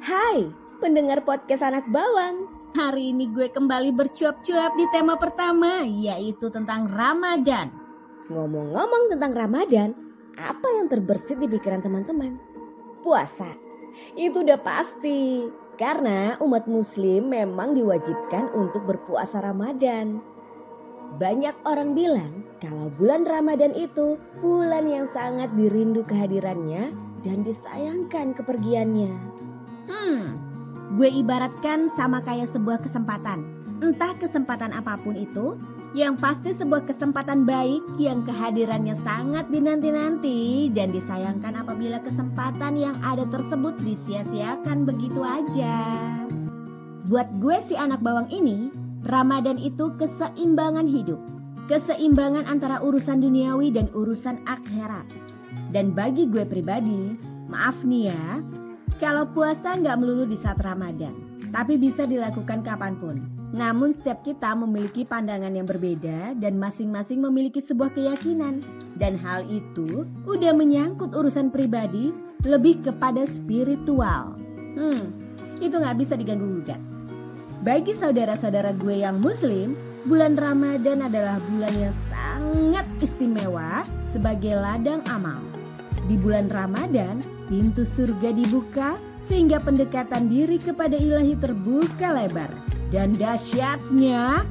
Hai, pendengar podcast anak bawang. Hari ini gue kembali bercuap-cuap di tema pertama, yaitu tentang Ramadan. Ngomong-ngomong tentang Ramadan, apa yang terbersit di pikiran teman-teman? Puasa. Itu udah pasti, karena umat muslim memang diwajibkan untuk berpuasa Ramadan. Banyak orang bilang kalau bulan Ramadan itu bulan yang sangat dirindu kehadirannya dan disayangkan kepergiannya. Hmm, gue ibaratkan sama kayak sebuah kesempatan. Entah kesempatan apa pun itu, yang pasti sebuah kesempatan baik yang kehadirannya sangat dinanti-nanti dan disayangkan apabila kesempatan yang ada tersebut disia-siakan begitu aja. Buat gue si anak bawang ini, Ramadan itu keseimbangan hidup. Keseimbangan antara urusan duniawi dan urusan akhirat. Dan bagi gue pribadi, maaf nih ya, kalau puasa nggak melulu di saat Ramadan, tapi bisa dilakukan kapan pun. Namun setiap kita memiliki pandangan yang berbeda dan masing-masing memiliki sebuah keyakinan. Dan hal itu udah menyangkut urusan pribadi lebih kepada spiritual. Hmm, itu nggak bisa diganggu gugat. Bagi saudara-saudara gue yang muslim, bulan Ramadan adalah bulan yang sangat istimewa sebagai ladang amal. Di bulan Ramadan, pintu surga dibuka sehingga pendekatan diri kepada ilahi terbuka lebar. Dan dahsyatnya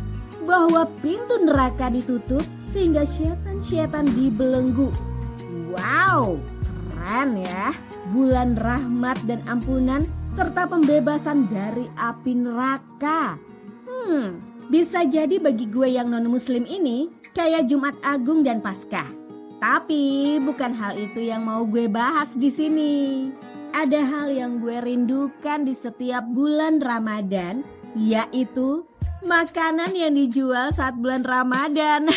bahwa pintu neraka ditutup sehingga syaitan-syaitan dibelenggu. Wow, keren ya. Bulan rahmat dan ampunan serta pembebasan dari api neraka. Hmm, bisa jadi bagi gue yang non-muslim ini kayak Jumat Agung dan Paskah. Tapi bukan hal itu yang mau gue bahas di sini. Ada hal yang gue rindukan di setiap bulan Ramadan, yaitu makanan yang dijual saat bulan Ramadan.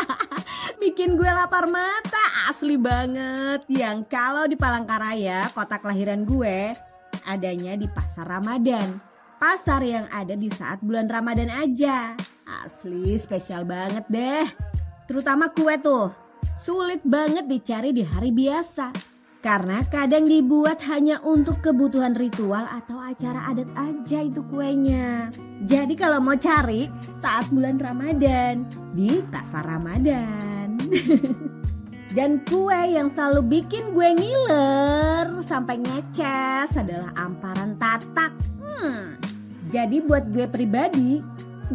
Bikin gue lapar mata, asli banget. Yang kalau di Palangkaraya, kota kelahiran gue, adanya di pasar Ramadan. Pasar yang ada di saat bulan Ramadan aja. Asli spesial banget deh. Terutama kue tuh. Sulit banget dicari di hari biasa. Karena kadang dibuat hanya untuk kebutuhan ritual atau acara adat aja itu kuenya. Jadi kalau mau cari saat bulan Ramadan di pasar Ramadan. Dan kue yang selalu bikin gue ngiler sampai ngeces adalah amparan tatak. Hmm. Jadi buat gue pribadi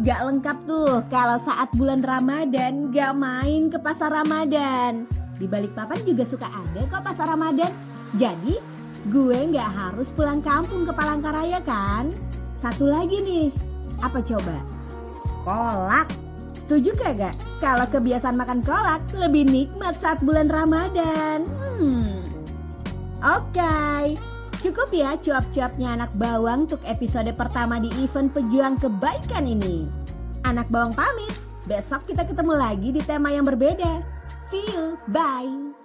gak lengkap tuh kalau saat bulan Ramadan gak main ke pasar Ramadan. Di balik papan juga suka ada kok pasar Ramadan. Jadi gue gak harus pulang kampung ke Palangkaraya kan? Satu lagi nih, apa coba? Kolak. Setuju gak Kalau kebiasaan makan kolak lebih nikmat saat bulan Ramadan. Hmm. Oke, okay. Cukup ya cuap-cuapnya anak bawang untuk episode pertama di event pejuang kebaikan ini. Anak bawang pamit, besok kita ketemu lagi di tema yang berbeda. See you, bye.